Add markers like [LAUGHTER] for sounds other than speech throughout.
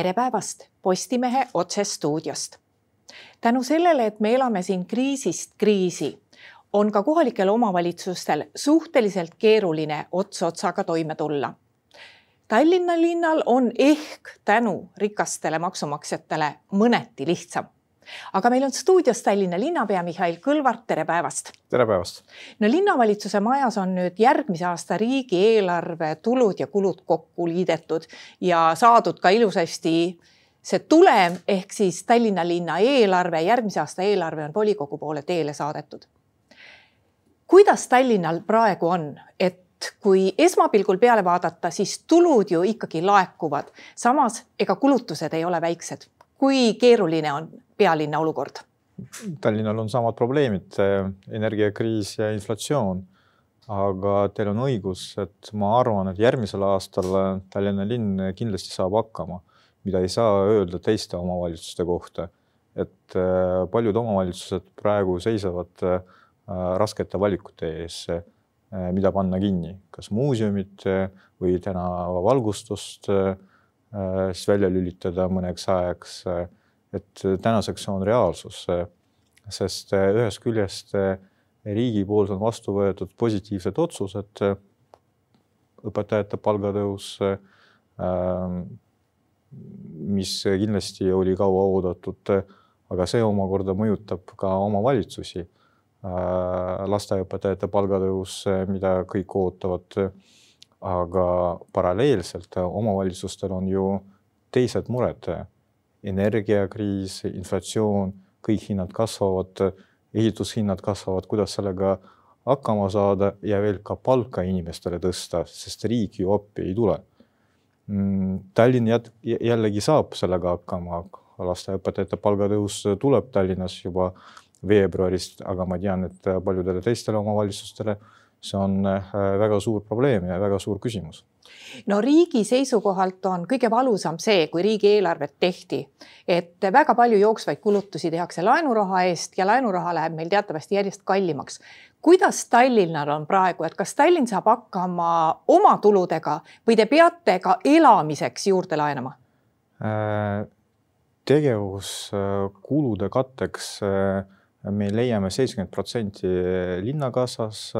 tere päevast Postimehe otsestuudiost. tänu sellele, et me elame siin kriisist kriisi, on ka kohalikel omavalitsustel suhteliselt keeruline ots otsaga toime tulla. Tallinna linnal on ehk tänu rikastele maksumaksjatele mõneti lihtsam aga meil on stuudios Tallinna linnapea Mihhail Kõlvart, tere päevast. tere päevast. no linnavalitsuse majas on nüüd järgmise aasta riigieelarve tulud ja kulud kokku liidetud ja saadud ka ilusasti see tulem ehk siis Tallinna linna eelarve, järgmise aasta eelarve on volikogu poole teele saadetud. kuidas Tallinnal praegu on, et kui esmapilgul peale vaadata, siis tulud ju ikkagi laekuvad, samas ega kulutused ei ole väiksed. Kui keeruline on pealinna olukord? Tallinnal on samad probleemid, energiakriis ja inflatsioon. aga teil on õigus, et ma arvan, et järgmisel aastal Tallinna linn kindlasti saab hakkama, mida ei saa öelda teiste omavalitsuste kohta. et äh, paljud omavalitsused praegu seisavad äh, raskete valikute ees, äh, mida panna kinni, kas muuseumit või tänavavalgustust siis välja lülitada mõneks ajaks et äh, tänaseks on reaalsus, sest äh, ühest küljest äh, riigi poolt on vastu võetud positiivsed otsused, õpetajate palgatõus, ähm, mis kindlasti oli kaua oodatud, aga see omakorda mõjutab ka omavalitsusi. lasteaiaõpetajate palgatõus, mida kõik ootavad. Aga paralleelselt omavalitsustel on ju teised mured energiakriis, inflatsioon, kõik hinnad kasvavad, ehitushinnad kasvavad, kuidas sellega hakkama saada ja veel ka palka inimestele tõsta, sest riik ju appi ei tule. Mm, Tallinn jät-, jällegi saab sellega hakkama, lasteaiaõpetajate palgatõus tuleb Tallinnas juba veebruarist, aga ma tean, et paljudele teistele omavalitsustele see on äh, väga suur probleem ja väga suur küsimus no riigi seisukohalt on kõige valusam see, kui riigieelarvet tehti, et väga palju jooksvaid kulutusi tehakse laenuraha eest ja laenuraha läheb meil teatavasti järjest kallimaks. kuidas Tallinnal on praegu, et kas Tallinn saab hakkama oma tuludega või te peate ka elamiseks juurde laenama? Äh, tegevuskulude katteks äh, me leiame seitsekümmend protsenti linnakassas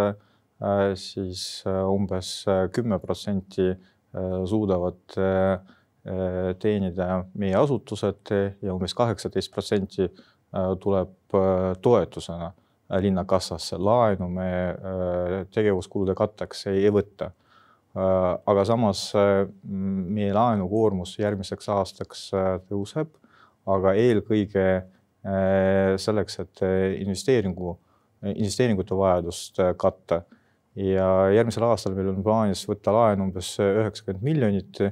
siis äh, umbes äh, kümme protsenti suudavad teenida meie asutused ja umbes kaheksateist protsenti tuleb toetusena linnakassasse. laenu me tegevuskulude katteks ei võta. aga samas meie laenukoormus järgmiseks aastaks tõuseb, aga eelkõige selleks, et investeeringu, investeeringute vajadust katta ja järgmisel aastal meil on plaanis võtta laenu umbes üheksakümmend miljonit.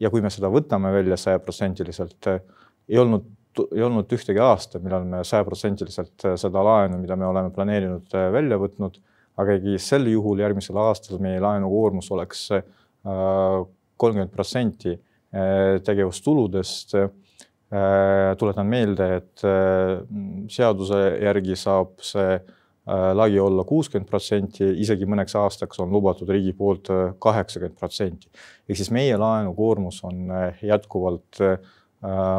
ja kui me seda võtame välja sajaprotsendiliselt, ei olnud, ei olnud ühtegi aasta, millal me sajaprotsendiliselt seda laenu, mida me oleme planeerinud välja võtnud, aga sel juhul järgmisel aastal meie laenukoormus oleks äh, kolmkümmend protsenti äh, tegevustuludest. Äh, tuletan meelde, et seaduse järgi saab see lagi olla kuuskümmend protsenti, isegi mõneks aastaks on lubatud riigi poolt äh, kaheksakümmend protsenti. ehk siis meie laenukoormus on äh, jätkuvalt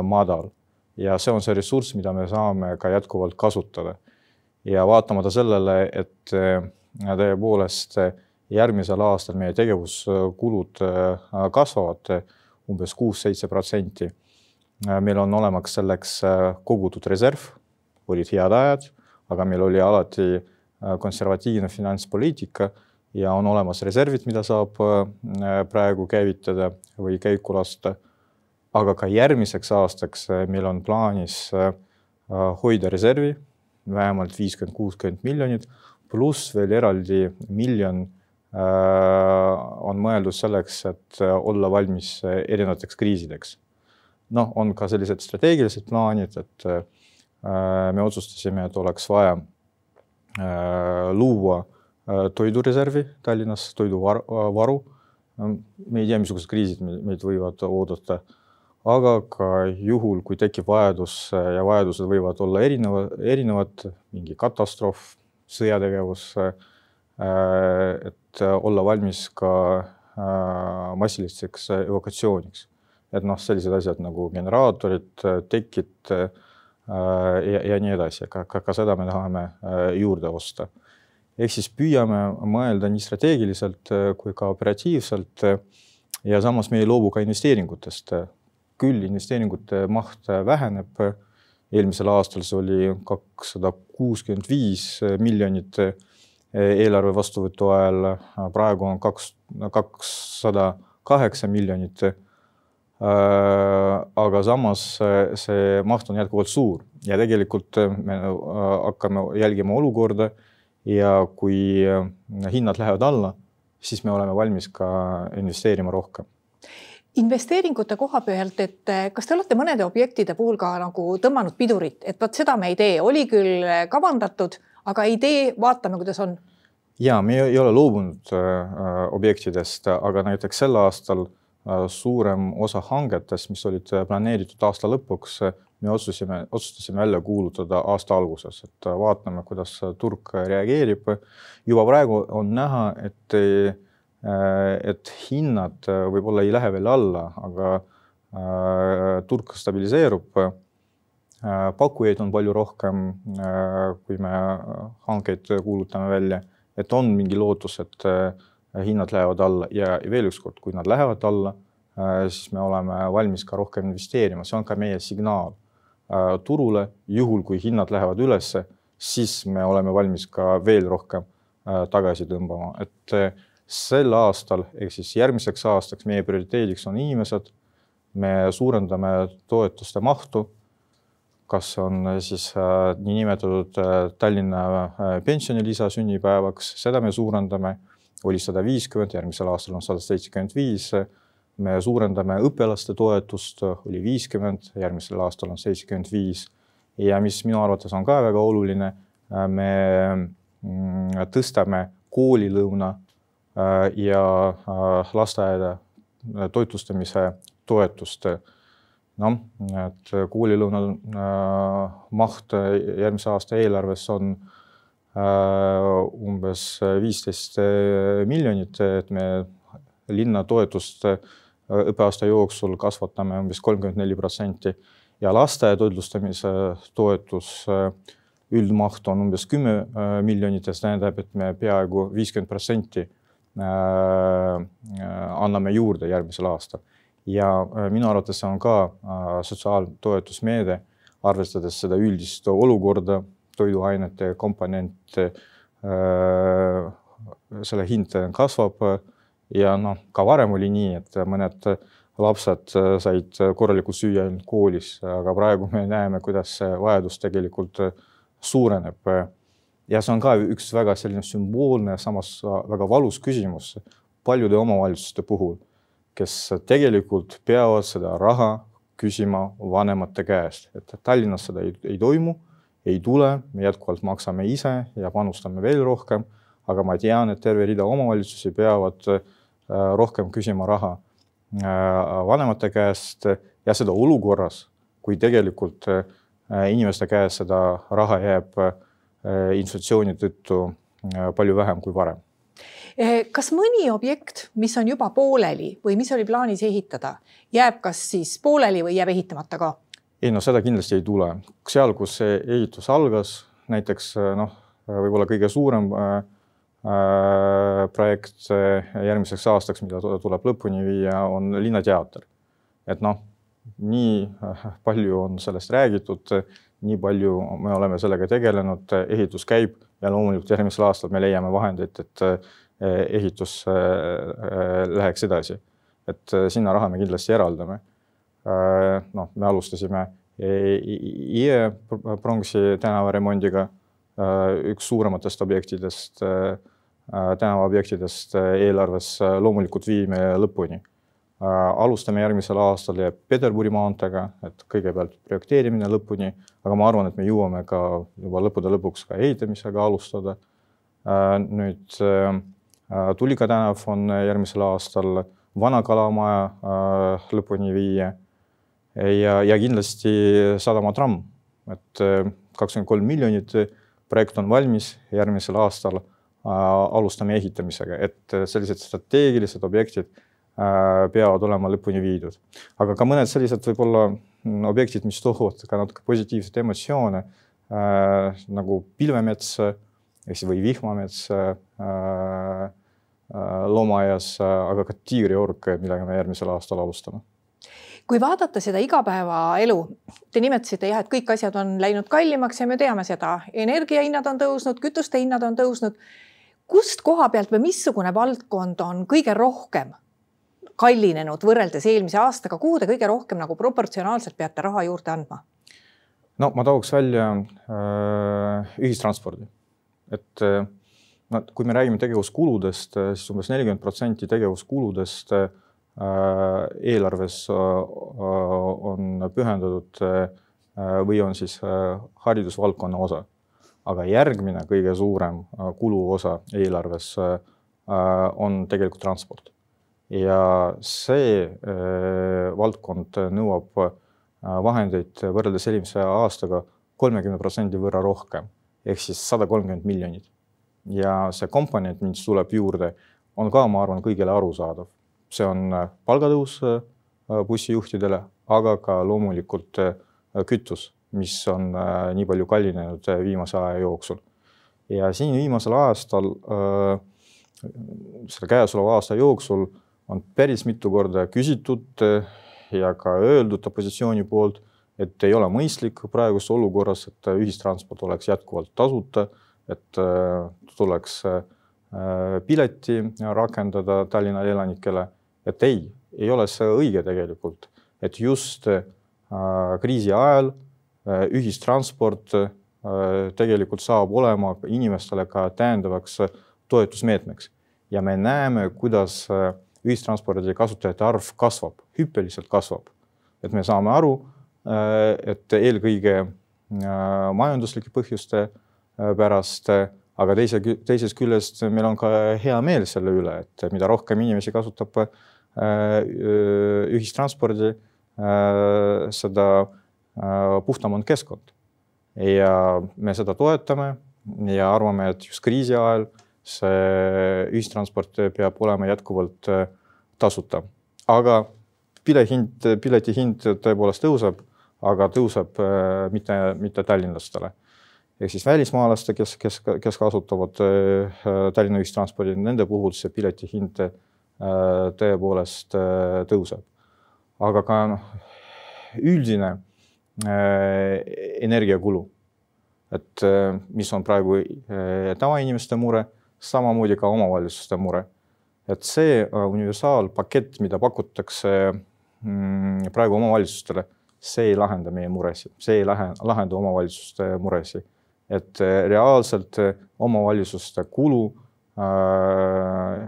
madal ja see on see ressurss, mida me saame ka jätkuvalt kasutada. ja vaatamata sellele, et tõepoolest järgmisel aastal meie tegevuskulud kasvavad umbes kuus-seitse protsenti. meil on olemas selleks kogutud reserv, olid head ajad aga meil oli alati äh, konservatiivne finantspoliitika ja on olemas reservid, mida saab äh, praegu käivitada või käiku lasta. aga ka järgmiseks aastaks äh, meil on plaanis hoida reservi vähemalt viiskümmend, kuuskümmend miljonit, pluss veel eraldi miljon on mõeldud selleks, et olla valmis erinevateks kriisideks. noh, on ka sellised strateegilised plaanid, et me otsustasime, et oleks vaja äh, luua äh, toidureservi Tallinnas, toiduvaru. me ei tea, missugused kriisid meid võivad oodata, aga ka juhul, kui tekib vajadus ja vajadused võivad olla erineva, erinevad, mingi katastroof, sõjategevus, et olla valmis ka massilisteks evakutsiooniks. et noh, sellised asjad nagu generaatorid, tekid ja, ja nii edasi, ka, ka, ka seda me tahame juurde osta. ehk siis püüame mõelda nii strateegiliselt kui ka operatiivselt ja samas me ei loobu ka investeeringutest. küll investeeringute maht väheneb. eelmisel aastal see oli kakssada kuuskümmend viis miljonit eelarve vastuvõtu ajal, praegu on kaks, kakssada kaheksa miljonit. Aga samas see maht on jätkuvalt suur ja tegelikult me hakkame jälgima olukorda ja kui hinnad lähevad alla, siis me oleme valmis ka investeerima rohkem. Investeeringute koha pealt, et kas te olete mõnede objektide puhul ka nagu tõmmanud pidurit, et vot seda me ei tee, oli küll kavandatud, aga ei tee, vaatame, kuidas on. Ja me ei ole loobunud äh, objektidest, aga näiteks sel aastal äh, suurem osa hangetest, mis olid äh, planeeritud aasta lõpuks, me otsustasime, otsustasime välja kuulutada aasta alguses, et vaatame, kuidas turg reageerib. juba praegu on näha, et, et hinnad võib-olla ei lähe veel alla, aga turg stabiliseerub. pakkujaid on palju rohkem, kui me hankeid kuulutame välja et on mingi lootus, et äh, hinnad lähevad alla. Ja veel ükskord, kui nad lähevad alla, äh, siis me oleme valmis ka rohkem investeerima, see on ka meie signaal äh, turule, juhul kui hinnad lähevad ülesse, siis me oleme valmis ka veel rohkem tagasi tõmbama, et sel aastal ehk siis järgmiseks aastaks meie prioriteediks on inimesed. me suurendame toetuste mahtu kas on äh, siis äh, niinimetatud äh, Tallinna pensionilisa sünnipäevaks, seda me suurendame, oli sada viiskümmend, järgmisel aastal on sada seitsekümmend viis. me suurendame õpilaste toetust, oli viiskümmend, järgmisel aastal on seitsekümmend viis. ja mis minu arvates on ka väga oluline, me mm, tõstame koolilõuna ja lasteaeda toitlustamise toetust noh, et koolilõuna äh, maht järgmise aasta eelarves on äh, umbes viisteist miljonit, et me linna toetust äh, õppeaasta jooksul kasvatame umbes kolmkümmend neli protsenti. Ja lasteaia toitlustamise toetus üldmaht on umbes kümme miljonit ja see tähendab, et me peaaegu viiskümmend protsenti anname juurde järgmisel aastal. Ja äh, minu arvates see on ka äh, sotsiaaltoetusmeede, arvestades seda üldist olukorda, toiduainete komponente, äh, selle hind kasvab ja noh, ka varem oli nii, et mõned lapsed said korralikult süüa ainult koolis, aga praegu me näeme, kuidas see vajadus tegelikult suureneb. ja see on ka üks väga selline sümboolne, samas väga valus küsimus paljude omavalitsuste puhul kes tegelikult peavad seda raha küsima vanemate käest, et Tallinnas seda ei, ei toimu, ei tule, me jätkuvalt maksame ise ja panustame veel rohkem. aga ma tean, et terve rida omavalitsusi peavad äh, rohkem küsima raha äh, vanemate käest ja seda olukorras, kui tegelikult äh, inimeste käes seda raha jääb inflatsiooni tõttu palju vähem kui varem Eh, kas mõni objekt, mis on juba pooleli või mis oli plaanis ehitada, jääb kas siis pooleli või jääb ehitamata ka? Ei no seda kindlasti ei tule, seal, kus see ehitus algas, näiteks eh, noh, võib-olla kõige suurem äh, äh, projekt järgmiseks aastaks, mida tuleb lõpuni viia, on Linnateater. et noh, nii palju on sellest räägitud, nii palju me oleme sellega tegelenud, ehitus käib ja loomulikult järgmisel aastal me leiame vahendeid, et Eh, ehitus eh, eh, läheks edasi. et sinna raha me kindlasti eraldame. Noh, me alustasime IE pronksi tänava remondiga, üks suurematest objektidest, tänavaobjektidest eelarves loomulikult viime lõpuni. alustame järgmisel aastal ja Peterburi maanteega, et kõigepealt projekteerimine lõpuni, aga ma arvan, et me jõuame ka juba lõppude lõpuks ka ehitamisega alustada. nüüd Äh, Tulika tänav on äh, järgmisel aastal, Vana-Kalamaja äh, lõpuni viia ja, ja kindlasti sadamatramm, et kakskümmend kolm miljonit, projekt on valmis, järgmisel aastal alustame ehitamisega, et sellised strateegilised objektid peavad olema lõpuni viidud. aga ka mõned sellised võib-olla mm, objektid, mis toovad ka natuke positiivseid emotsioone äh, nagu pilvemets ehk siis või vihmamets äh, äh, loomaaias, aga ka tiigriorg, millega me järgmisel aastal alustame kui vaadata seda igapäevaelu, te nimetasite jah, et kõik asjad on läinud kallimaks ja me teame seda, energiahinnad on tõusnud, kütuste hinnad on tõusnud. kust koha pealt või missugune valdkond on kõige rohkem kallinenud võrreldes eelmise aastaga, kuhu te kõige rohkem nagu proportsionaalselt peate raha juurde andma? no ma tooks välja äh, ühistranspordi, et äh, no kui me räägime tegevuskuludest, siis umbes nelikümmend protsenti tegevuskuludest äh, Äh, eelarves äh, on pühendatud äh, või on siis haridusvaldkonna osa. aga järgmine kõige suurem kuluosa eelarves on tegelikult transport. ja see valdkond nõuab vahendeid võrreldes eelmise aastaga kolmekümne protsendi võrra rohkem ehk siis sada kolmkümmend miljonit. ja see komponent, mis tuleb juurde, on ka, ma arvan, kõigile arusaadav see on äh, palgatõus äh, bussijuhtidele, aga ka loomulikult äh, kütus, mis on nii palju kallinenud viimase aja jooksul. ja siin viimasel aastal, selle käesoleva aasta jooksul on päris mitu korda küsitud ja ka öeldud opositsiooni poolt, et ei ole mõistlik praeguses olukorras, et ühistransport oleks jätkuvalt tasuta, et tuleks pileti rakendada Tallinna elanikele et ei, ei ole see õige tegelikult, et just äh, kriisi ajal äh, ühistransport äh, tegelikult saab olema inimestele ka täiendavaks toetusmeetmeks ja me näeme, kuidas äh, ühistranspordi kasutajate arv kasvab, hüppeliselt kasvab. et me saame aru, äh, et eelkõige äh, majanduslike põhjuste pärast, aga teise, teisest küljest meil on ka hea meel selle üle, et mida rohkem inimesi kasutab Äh, ühistranspordi, äh, seda äh, puhtam on keskkond. ja me seda toetame ja arvame, et just kriisi ajal see ühistransport peab olema jätkuvalt tasuta, aga pilehind, pileti hind tõepoolest tõuseb, aga tõuseb mitte, mitte tallinlastele ehk siis välismaalaste, kes, kes, kes kasutavad Tallinna ühistranspordi, nende puhul see pileti hind Äh, tõepoolest äh, tõuseb. aga ka noh, üldine äh, energiakulu, et mis on praegu tavainimeste mure, samamoodi ka omavalitsuste mure. et see universaalpakett, mida pakutakse mm, praegu omavalitsustele, see ei lahenda meie muresid, see ei lähe, lahenda omavalitsuste muresid. et reaalselt omavalitsuste kulu äh,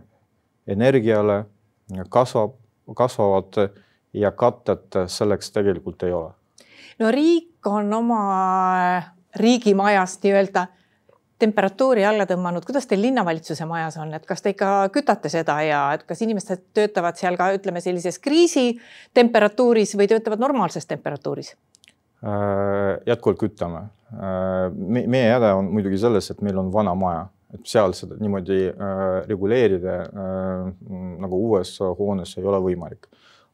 energiale kasvab, kasvavad ja katet selleks tegelikult ei ole. no riik on oma riigimajast nii-öelda temperatuuri alla tõmmanud, kuidas teil linnavalitsuse majas on, et kas te ikka kütate seda ja et kas inimesed töötavad seal ka ütleme sellises kriisitemperatuuris või töötavad normaalses temperatuuris? Äh, jätkuvalt kütame. Äh, meie häda on muidugi selles, et meil on vana maja et seal seda niimoodi äh, reguleerida äh, nagu uues hoones ei ole võimalik.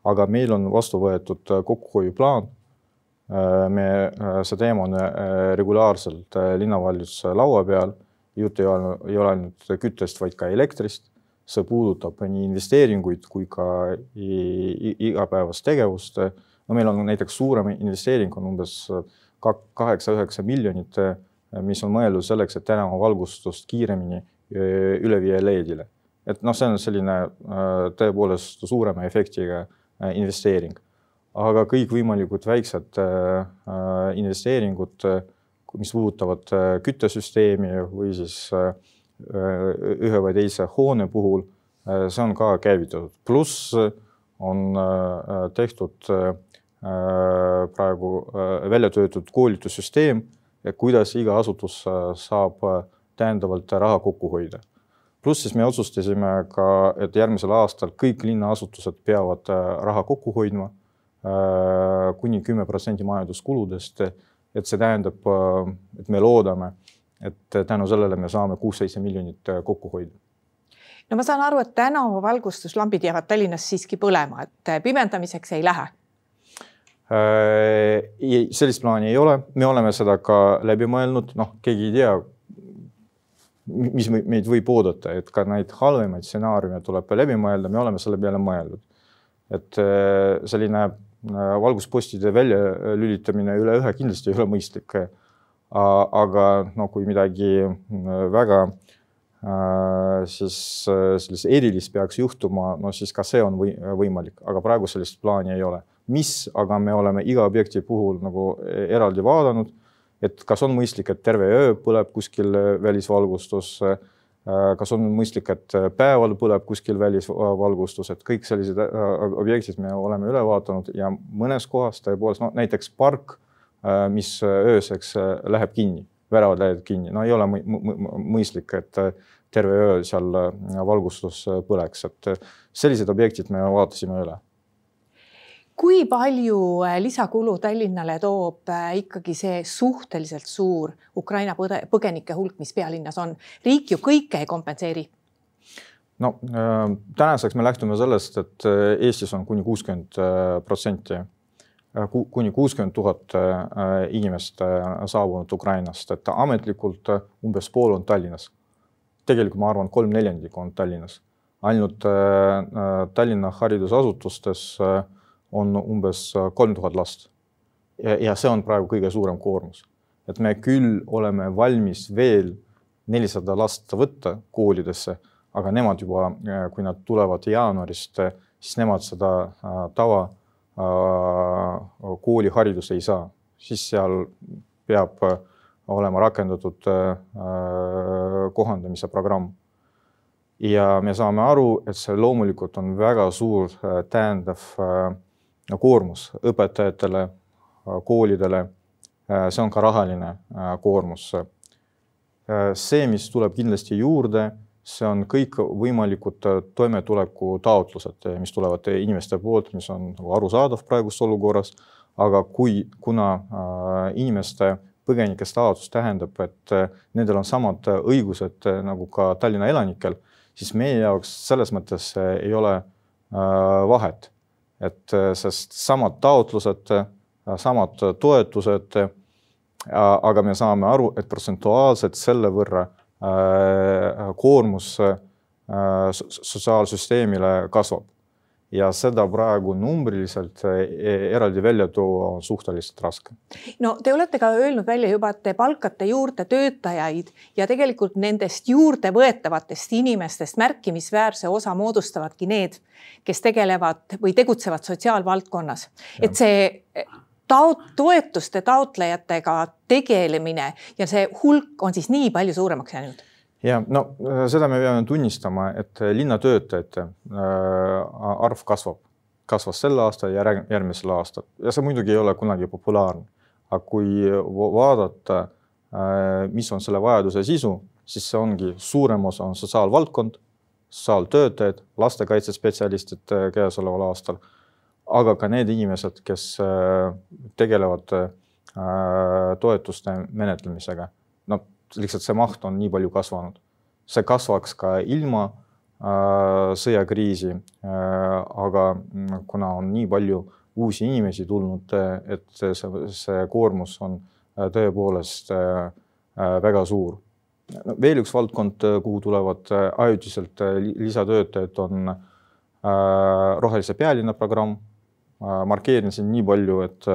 aga meil on vastu võetud äh, kokkuhoiuplaan äh,. me äh,, see teema on äh, regulaarselt äh, linnavalitsuse laua peal. jutt ei ole, ei ole ainult küttest, vaid ka elektrist. see puudutab nii investeeringuid kui ka igapäevast tegevust. no meil on näiteks suurem investeering on umbes kaheksa-üheksa miljonit äh, mis on mõeldud selleks, et tänavavalgustust kiiremini üle viia LED-ile. et noh, see on selline tõepoolest suurema efektiga investeering. aga kõikvõimalikud väiksed investeeringud, mis puudutavad küttesüsteemi või siis ühe või teise hoone puhul, see on ka käivitatud, pluss on tehtud praegu välja töötatud koolitussüsteem kuidas iga asutus äh, saab äh, täiendavalt raha kokku hoida. pluss siis me otsustasime ka, et järgmisel aastal kõik linnaasutused peavad äh, raha kokku hoidma kuni kümme protsenti majanduskuludest. et see tähendab, et me loodame, et tänu sellele me saame kuus-seitse miljonit kokku hoida no ma saan aru, et tänavavalgustuslambid jäävad Tallinnas siiski põlema, et pimendamiseks ei lähe äh,. Sellist plaani ei ole, me oleme seda ka läbi mõelnud, noh, keegi ei tea, mis meid võib oodata, et ka neid halvemaid stsenaariume tuleb läbi mõelda, me oleme selle peale mõelnud. et äh, selline äh, valguspostide väljalülitamine üle ühe kindlasti ei ole mõistlik. aga no kui midagi äh, väga siis sellist erilist peaks juhtuma, no siis ka see on või, võimalik, aga praegu sellist plaani ei ole. Mis aga me oleme iga objekti puhul nagu eraldi vaadanud et kas on mõistlik, et terve öö põleb kuskil äh, välisvalgustus, äh, kas on mõistlik, et päeval põleb kuskil välisvalgustus, et kõik sellised objektid me oleme üle vaadanud ja mõnes kohas tõepoolest, no näiteks park, mis ööseks läheb kinni, väravad lähevad kinni, no ei ole mõistlik, et terve öö seal valgustus põleks, et sellised objektid me vaatasime üle kui palju äh, lisakulu Tallinnale toob äh, ikkagi see suhteliselt suur Ukraina põgenike hulk, mis pealinnas on? riik ju kõike ei kompenseeri. no äh, tänaseks me lähtume sellest, et Eestis on kuni kuuskümmend protsenti, kuni kuuskümmend tuhat inimest saabunud Ukrainast, et ametlikult umbes pool on Tallinnas. tegelikult ma arvan, kolm neljandikku on Tallinnas, ainult Tallinna haridusasutustes on umbes äh, kolm tuhat last. ja see on praegu kõige suurem koormus, et me küll oleme valmis veel nelisada last võtta koolidesse, aga nemad juba, äh, kui nad tulevad jaanuarist, siis nemad seda äh, tava kooliharidust ei saa, siis seal peab olema rakendatud kohandamise programm. Ja me saame aru, et see loomulikult on väga suur täiendav koormus õpetajatele, koolidele. see on ka rahaline äh, koormus. Äh, see, mis tuleb kindlasti juurde, see on kõikvõimalikud äh, toimetuleku taotlused, mis tulevad inimeste poolt, mis on nagu arusaadav praeguses olukorras. aga kui, kuna inimeste põgenike staatus tähendab, et nendel on samad õigused nagu ka Tallinna elanikel, siis meie jaoks selles mõttes ei ole vahet et äh, sest samad taotlused, äh, samad toetused. aga me saame aru, et protsentuaalselt selle võrra äh, koormus sotsiaalsüsteemile kasvab ja seda praegu numbriliselt e, eraldi välja tuua on suhteliselt raske. no te olete ka öelnud välja juba, et te palkate juurde töötajaid ja tegelikult nendest juurde võetavatest inimestest märkimisväärse osa moodustavadki need, kes tegelevad või tegutsevad sotsiaalvaldkonnas, et see taot-, toetuste taotlejatega tegelemine ja see hulk on siis nii palju suuremaks jäänud ja no äh, seda me peame tunnistama, et äh, linnatöötajate äh, arv kasvab, kasvas sel aastal ja järgmisel aastal ja see muidugi ei ole kunagi populaarne. aga kui vaadata, mis on selle vajaduse sisu, siis see ongi suurem osa on sotsiaalvaldkond, sotsiaaltöötajad, lastekaitsespetsialistid käesoleval aastal, aga ka need inimesed, kes tegelevad toetuste menetlemisega. no lihtsalt see maht on nii palju kasvanud. see kasvaks ka ilma äh, sõjakriisi äh,, aga mm, kuna on nii palju uusi inimesi tulnud, et see, see koormus on äh, tõepoolest äh, äh, väga suur. veel üks valdkond, kuhu tulevad äh, ajutiselt lisatöötajad, on rohelise pealinna programm. markeerin siin nii palju, et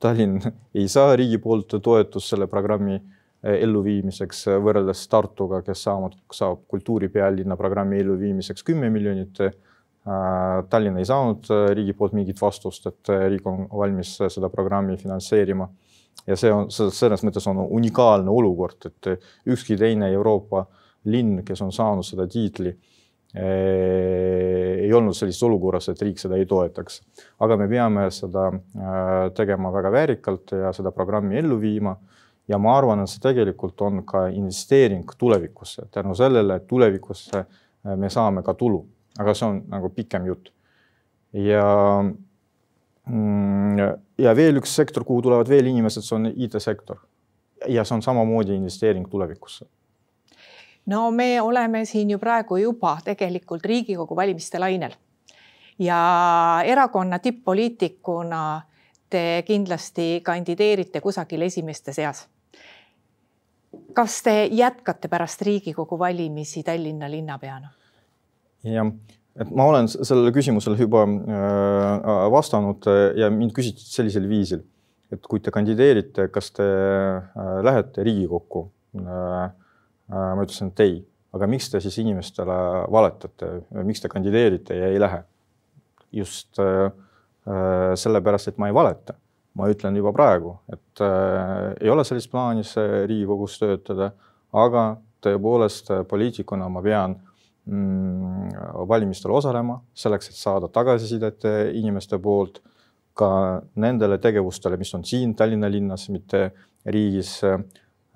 Tallinn [LAUGHS] ei saa riigi poolt toetust selle programmi elluviimiseks eh, võrreldes Tartuga, kes saavad, saab kultuuripealinna programmi elluviimiseks kümme miljonit. Eh, Tallinn ei saanud riigi poolt mingit vastust, et riik on valmis seda programmi finantseerima. ja see on selles mõttes on unikaalne olukord, et ükski teine Euroopa linn, kes on saanud seda tiitli ei olnud sellises olukorras, et riik seda ei toetaks. aga me peame seda tegema väga väärikalt ja seda programmi ellu viima ja ma arvan, et see tegelikult on ka investeering tulevikusse, tänu sellele, et tulevikus äh, me saame ka tulu, aga see on nagu pikem jutt. ja, mm, ja veel üks sektor, kuhu tulevad veel inimesed, see on IT-sektor. ja see on samamoodi investeering tulevikusse no me oleme siin ju praegu juba tegelikult Riigikogu valimiste lainel ja erakonna tipp-poliitikuna te kindlasti kandideerite kusagil esimeste seas. Kas te jätkate pärast Riigikogu valimisi Tallinna linnapeana? jah, et ma olen sellele küsimusele juba äh, vastanud ja mind küsiti sellisel viisil, et kui te kandideerite, kas te äh, lähete Riigikokku äh, Äh, ma ütlesin, et ei, aga miks te siis inimestele valetate, miks te kandideerite ja ei lähe? just äh, äh, sellepärast, et ma ei valeta. Ma ütlen juba praegu, et äh, ei ole sellist plaanis Riigikogus töötada, aga tõepoolest poliitikuna ma pean mm, valimistel osalema selleks, et saada tagasisidet inimeste poolt ka nendele tegevustele, mis on siin Tallinna linnas, mitte riigis äh,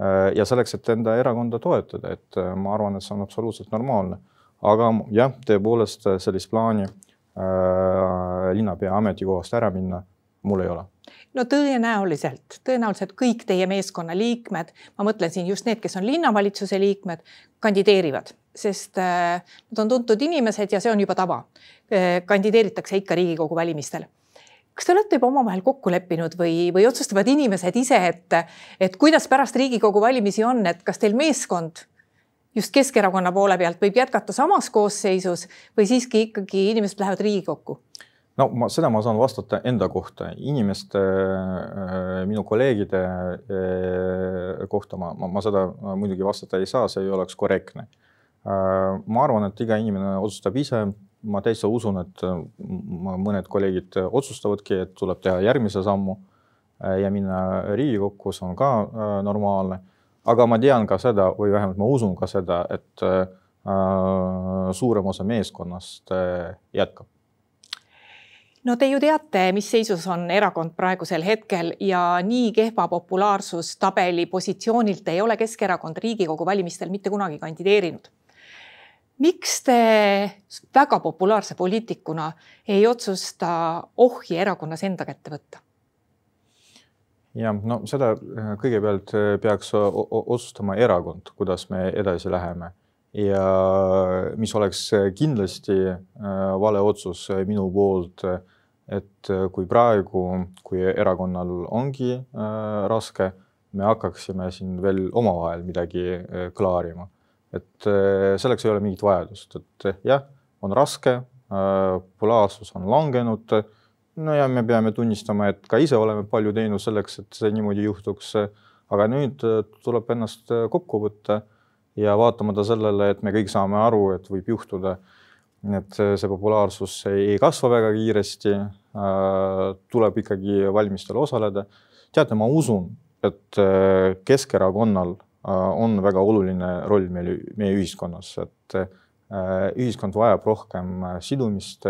Äh, ja selleks, et enda erakonda toetada, et äh, ma arvan, et see on absoluutselt normaalne. aga jah, tõepoolest äh, sellist plaani äh, linnapea ametikohast ära minna mul ei ole no tõenäoliselt, tõenäoliselt kõik teie meeskonna liikmed, ma mõtlen siin just need, kes on linnavalitsuse liikmed, kandideerivad, sest äh, nad on tuntud inimesed ja see on juba tava äh,. kandideeritakse ikka Riigikogu valimistel kas te olete juba omavahel kokku leppinud või, või otsustavad inimesed ise, et, et kuidas pärast Riigikogu valimisi on, et kas teil meeskond just Keskerakonna poole pealt võib jätkata samas koosseisus või siiski ikkagi inimesed lähevad Riigikokku? No ma, seda ma saan vastata enda kohta, inimeste, äh, minu kolleegide äh, kohta ma, ma, ma seda muidugi vastata ei saa, see ei oleks korrektne. Äh, ma arvan, et iga inimene otsustab ise ma täitsa usun, et äh, mõned kolleegid otsustavadki, et tuleb teha järgmise sammu äh, ja minna Riigikokku, see on ka äh, normaalne. aga ma tean ka seda või vähemalt ma usun ka seda, et suurem osa meeskonnast jätkab no te ju teate, mis seisus on erakond praegusel hetkel ja nii kehva populaarsustabeli positsioonilt ei ole Keskerakond Riigikogu valimistel mitte kunagi kandideerinud miks te väga populaarse poliitikuna ei otsusta ohje erakonnas enda kätte võtta? jah, no seda äh, kõigepealt äh, peaks otsustama erakond, kuidas me edasi läheme ja mis oleks kindlasti äh, vale otsus minu poolt, et kui praegu, kui erakonnal ongi raske, me hakkaksime siin veel omavahel midagi klaarima et äh, selleks ei ole mingit vajadust, et äh, jah, on raske, äh, populaarsus on langenud. no ja me peame tunnistama, et ka ise oleme palju teinud selleks, et see niimoodi juhtuks. aga nüüd tuleb ennast kokku võtta ja vaatamata sellele, et me kõik saame aru, et võib juhtuda, et see populaarsus ei kasva väga kiiresti. tuleb ikkagi valimistel osaleda. teate, ma usun, et Keskerakonnal Äh, on väga oluline roll meil, meie ühiskonnas, et äh, ühiskond vajab rohkem äh, sidumist.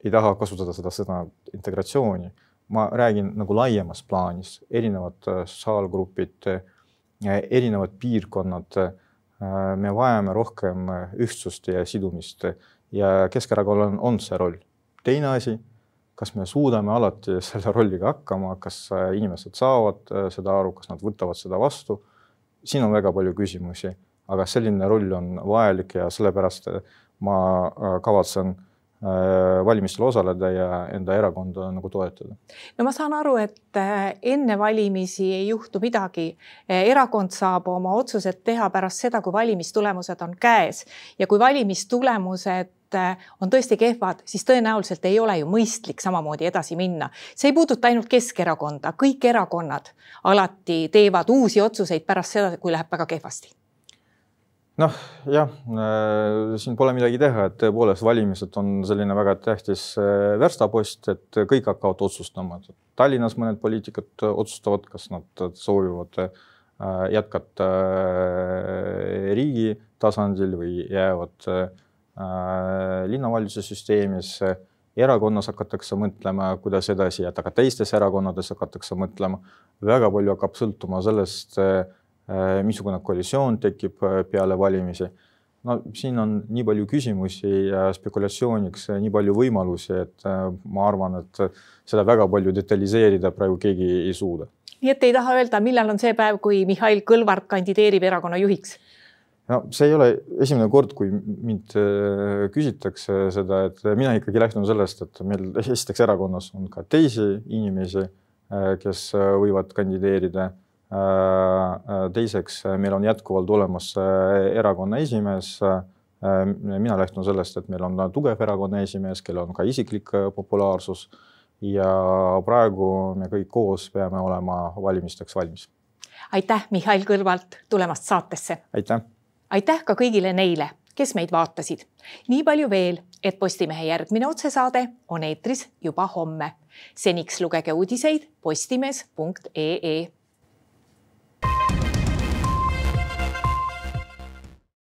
ei taha kasutada seda sõna integratsiooni, ma räägin nagu laiemas plaanis, erinevad sotsiaalgrupid, erinevad piirkonnad. me vajame rohkem ühtsust ja sidumist ja Keskerakonnal on, on see roll. teine asi kas me suudame alati [LAUGHS] selle rolliga hakkama, kas äh, inimesed saavad äh, seda aru, kas nad võtavad seda vastu. siin on väga palju küsimusi, aga selline roll on vajalik ja sellepärast äh, ma kavatsen valimistel osaleda ja enda erakonda nagu toetada. no ma saan aru, et enne valimisi ei juhtu midagi. erakond saab oma otsused teha pärast seda, kui valimistulemused on käes ja kui valimistulemused Äh, on tõesti kehvad, siis tõenäoliselt ei ole ju mõistlik samamoodi edasi minna. see ei puuduta ainult Keskerakonda, kõik erakonnad alati teevad uusi otsuseid pärast seda, kui läheb väga kehvasti noh, jah, äh, siin pole midagi teha, et tõepoolest valimised on selline väga tähtis äh, verstapost, et kõik hakkavad otsustama. Tallinnas mõned poliitikud otsustavad, kas nad soovivad jätkata riigi tasandil või jäävad Äh, linnavalitsuse süsteemis, erakonnas hakatakse mõtlema, kuidas edasi jätta, ka teistes erakonnades hakatakse mõtlema. väga palju hakkab sõltuma sellest, äh, missugune koalitsioon tekib äh, peale valimisi. no siin on nii palju küsimusi ja spekulatsiooniks nii palju võimalusi, et ma arvan, et seda väga palju detailiseerida praegu keegi ei suuda nii et ei taha öelda, millal on see päev, kui Mihhail Kõlvart kandideerib erakonna juhiks? no see ei ole esimene kord, kui mind äh, küsitakse seda, et mina ikkagi lähtun sellest, et meil esiteks erakonnas on ka teisi inimesi, äh, kes äh, võivad kandideerida. Teiseks, meil on jätkuvalt olemas erakonna esimees. mina lähtun sellest, et meil on tugev erakonna esimees, kellel on ka isiklik populaarsus ja praegu me kõik koos peame olema valimisteks valmis. aitäh, Mihhail Kõlvalt tulemast saatesse. aitäh aitäh ka kõigile neile, kes meid vaatasid. nii palju veel, et Postimehe järgmine otsesaade on eetris juba homme. seniks lugege uudiseid postimees.ee